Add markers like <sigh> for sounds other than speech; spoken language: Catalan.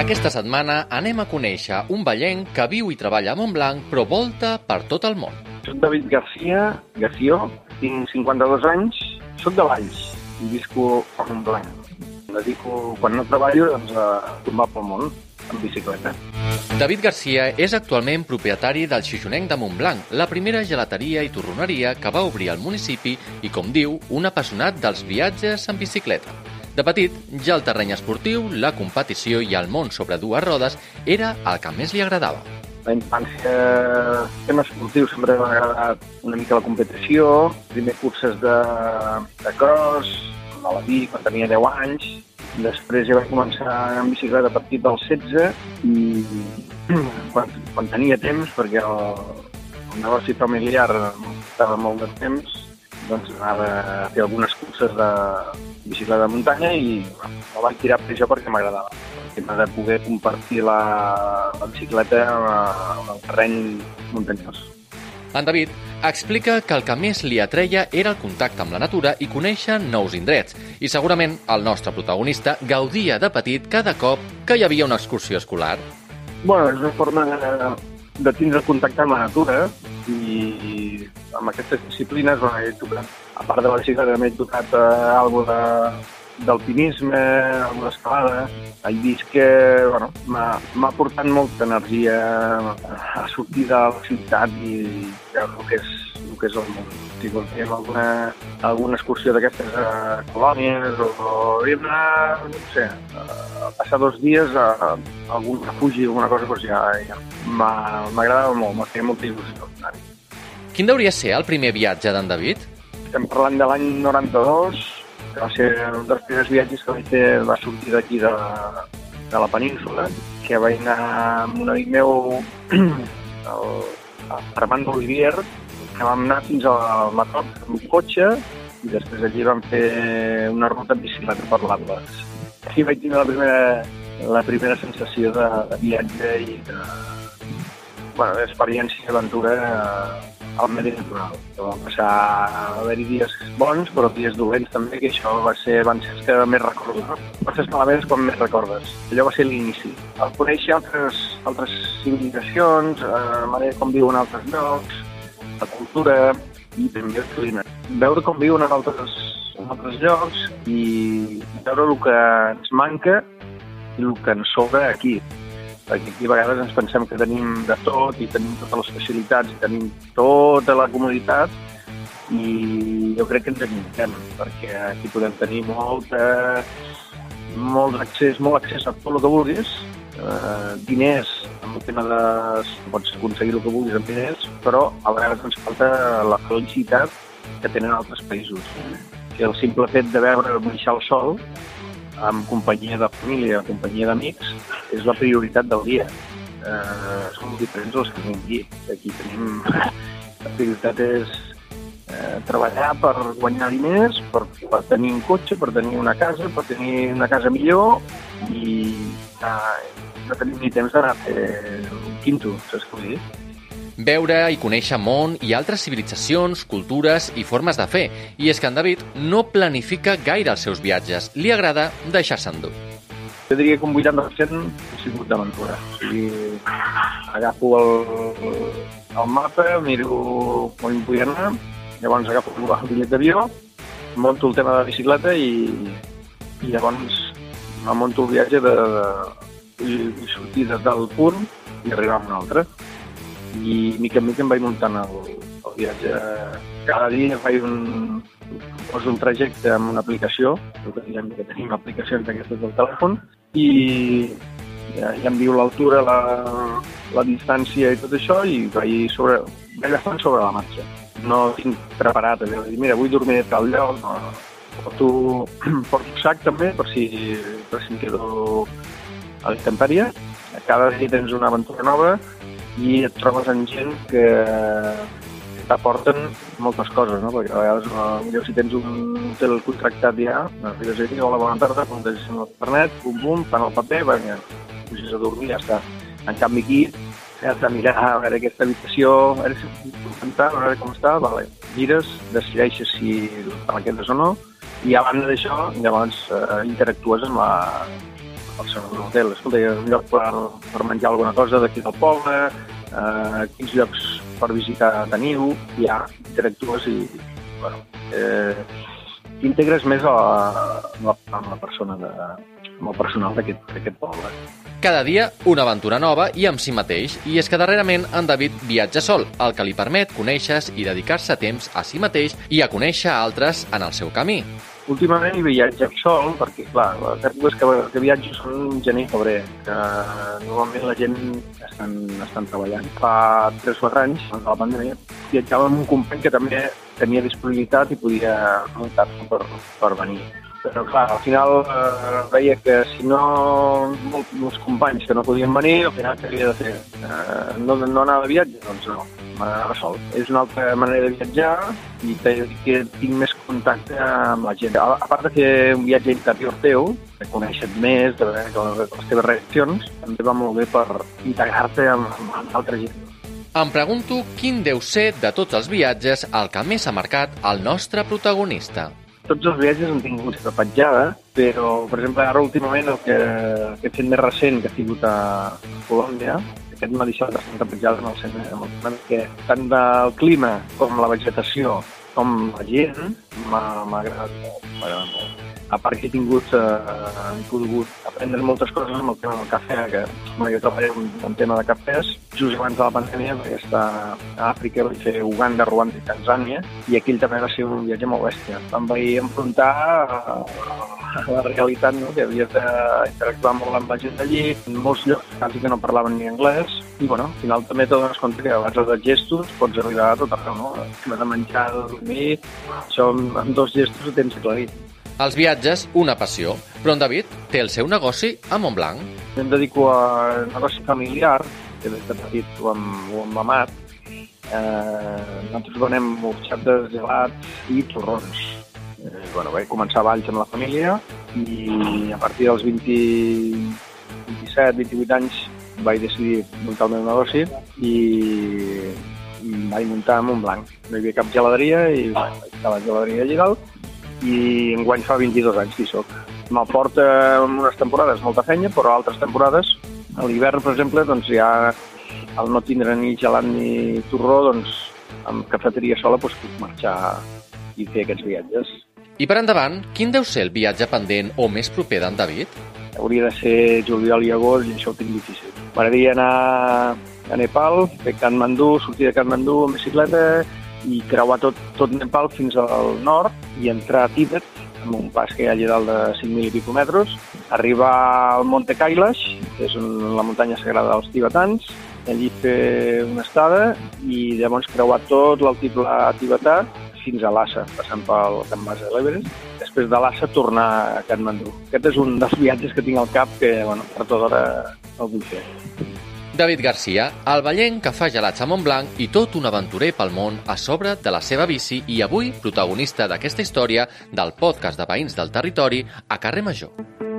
Aquesta setmana anem a conèixer un ballenc que viu i treballa a Montblanc però volta per tot el món. Soc David Garcia, Garció, tinc 52 anys, soc de Valls i visco a Montblanc. Em dedico, quan no treballo, doncs, a tombar pel món en bicicleta. David Garcia és actualment propietari del Xixonenc de Montblanc, la primera gelateria i torroneria que va obrir al municipi i, com diu, un apassionat dels viatges en bicicleta. De petit, ja el terreny esportiu, la competició i el món sobre dues rodes era el que més li agradava. La infància, tema esportiu, sempre m'ha agradat una mica la competició, primer curses de, de cross, a la bici quan tenia 10 anys, després ja vaig començar en bicicleta a partir dels 16 i <clears throat> quan, quan tenia temps, perquè el, el negoci familiar estava molt de temps, doncs anava a fer algunes curses de bicicleta de muntanya i bueno, no vaig tirar per això perquè m'agradava. Tema de poder compartir la, la bicicleta en el terreny muntanyós. En David explica que el que més li atreia era el contacte amb la natura i conèixer nous indrets. I segurament el nostre protagonista gaudia de petit cada cop que hi havia una excursió escolar. Bueno, és una forma de, de tindre contacte amb la natura i amb aquestes disciplines bueno, he tocat, a part de la bicicleta també he tocat eh, alguna de, d'alpinisme, alguna escalada. He vist que bueno, m'ha portat molta energia a sortir de la ciutat i veure el que és, el que és el món. Si fem alguna, alguna excursió d'aquestes a colònies o, o no sé, a passar dos dies a, a algun refugi o alguna cosa, doncs ja, ja m'agradava molt, m'ha fet molta il·lusió. Quin deuria ser el primer viatge d'en David? Estem parlant de l'any 92, que va ser un dels primers viatges que vaig fer, va sortir d'aquí de, de la península, que vaig anar amb un amic meu, <clears throat> el Armando Olivier, que vam anar fins al Matot amb un cotxe i després allí vam fer una ruta en bicicleta per l'Atlas. Aquí vaig tenir la primera, la primera sensació de, de viatge i de, bueno, d'experiència i aventura al medi natural. Que van passar a haver-hi dies bons, però dies dolents també, que això va ser, van ser els que més recordo. No? Coses malament quan més recordes. Allò va ser l'inici. El conèixer altres, altres civilizacions, eh, manera com viuen altres llocs, la cultura i també el clima. Veure com viuen en altres, en altres llocs i veure el que ens manca i el que ens sobra aquí perquè aquí a vegades ens pensem que tenim de tot i tenim totes les facilitats i tenim tota la comoditat i jo crec que ens equivoquem perquè aquí podem tenir molta, molt accés, molt accés a tot el que vulguis, eh, diners, amb el tema de... pots aconseguir el que vulguis amb diners, però a vegades ens falta la felicitat que tenen altres països. Que el simple fet de veure baixar el sol amb companyia de família, amb companyia d'amics, és la prioritat del dia. Eh, som diferents dels que aquí. Aquí tenim... <laughs> La prioritat és eh, treballar per guanyar diners, per, per tenir un cotxe, per tenir una casa, per tenir una casa millor i eh, no tenim ni temps d'anar a fer un quinto, saps què vull dir? Veure i conèixer món i altres civilitzacions, cultures i formes de fer. I és que en David no planifica gaire els seus viatges. Li agrada deixar-se endur. Jo diria que un 80% ha sigut d'aventura. O sigui, agafo el, el mapa, miro on vull anar, llavors agafo el bitllet d'avió, monto el tema de la bicicleta i, i llavors me monto el viatge de, de, de sortir del punt i arribar a un altre i mica en mica em vaig muntant el, el viatge. Cada dia faig un, poso un trajecte amb una aplicació, que diguem que tenim aplicacions d'aquestes del telèfon, i ja, ja em diu l'altura, la, la distància i tot això, i vaig, sobre, vaig agafant sobre la marxa. No tinc preparat, de dir, mira, vull dormir a tal lloc, no, no. Porto, <clears throat> porto sac també, per si, per si em quedo a la intempèrie. Cada dia tens una aventura nova, i et trobes amb gent que t'aporten moltes coses, no? perquè a vegades millor si tens un hotel contractat ja, arribes aquí, hola, bona tarda, contestes amb l'internet, pum, pum, fan el paper, vinga, puges a dormir, ja està. En canvi aquí, has de mirar a veure aquesta habitació, a veure si a veure com està, vale. mires, decideixes si te la quedes o no, i a banda d'això, llavors eh, interactues amb la, al seu hotel. Escolta, hi ha un lloc per, per menjar alguna cosa d'aquí del poble, eh, quins llocs per visitar teniu, ja interactues i, bueno, eh, integres més a a la, a la persona de, amb el personal d'aquest poble. Cada dia una aventura nova i amb si mateix, i és que darrerament en David viatja sol, el que li permet conèixer i dedicar-se temps a si mateix i a conèixer altres en el seu camí. Últimament hi viatge sol, perquè, clar, les èpoques que, que viatjo són gener i febrer, que normalment la gent estan, estan treballant. Fa 3 o 4 anys, abans de la pandèmia, viatjava amb un company que també tenia disponibilitat i podia muntar-se per, per venir però clar, al final eh, veia que si no molts companys que no podien venir, al final què havia de fer? Eh, no, no anar de viatge? Doncs no, m'anava sol. És una altra manera de viatjar i que tinc més contacte amb la gent. A, a part de fer un viatge interior teu, de conèixer més, de veure les teves reaccions, també va molt bé per integrar-te amb, amb altra gent. Em pregunto quin deu ser de tots els viatges el que més ha marcat el nostre protagonista tots els viatges han tingut seva petjada, però, per exemple, ara últimament el que, el que he fet més recent, que ha sigut a Colòmbia, aquest m'ha deixat bastant petjada en el sentit, en el que tant del clima com la vegetació com la gent m'ha agradat molt a part que he tingut, eh, he pogut aprendre moltes coses amb el tema del cafè, que bueno, jo treballo en, en tema de cafès, just abans de la pandèmia, perquè està a Àfrica, vaig fer Uganda, Ruanda i Tanzània, i aquell també va ser un viatge molt bèstia. Em vaig enfrontar a, a la realitat, no? que havies d'interactuar molt amb la gent d'allí, en molts llocs quasi que no parlaven ni anglès, i bueno, al final també te dones compte que abans dels gestos pots arribar a tot arreu, no? De menjar, de dormir, això amb dos gestos ho tens aclarit. Els viatges, una passió. Però en David té el seu negoci a Montblanc. Em dedico a negoci familiar, que des de petit ho hem, ho hem mamat. Eh, nosaltres venem orxates, gelats i torrons. Eh, bueno, vaig començar a amb la família i a partir dels 20, 27, 28 anys vaig decidir muntar el meu negoci i vaig muntar a Montblanc. No hi havia cap geladeria i vaig a la geladeria Giral i enguany fa 22 anys que hi soc. Me'l porta en unes temporades molta feina, però altres temporades, a l'hivern, per exemple, doncs ja al no tindre ni gelat ni torró, doncs amb cafeteria sola doncs, puc marxar i fer aquests viatges. I per endavant, quin deu ser el viatge pendent o més proper d'en David? Hauria de ser juliol i agost i això ho tinc difícil. M'agradaria anar a Nepal, fer Kathmandu, sortir de Kathmandu amb bicicleta i creuar tot, tot Nepal fins al nord i entrar a Tibet, amb un pas que hi ha allà dalt de 5.000 i pico metres, arribar al Monte Kailash, que és la muntanya sagrada dels tibetans, allí fer una estada i llavors creuar tot l'altiplà tibetà fins a Lhasa, passant pel Camp Base de l'Everest. Després de Lhasa tornar a Kathmandu. Aquest és un dels viatges que tinc al cap que, bueno, per tota hora el vull fer. David Garcia, el ballenc que fa gelats a Montblanc i tot un aventurer pel món a sobre de la seva bici i avui protagonista d'aquesta història del podcast de veïns del territori a Carrer Major.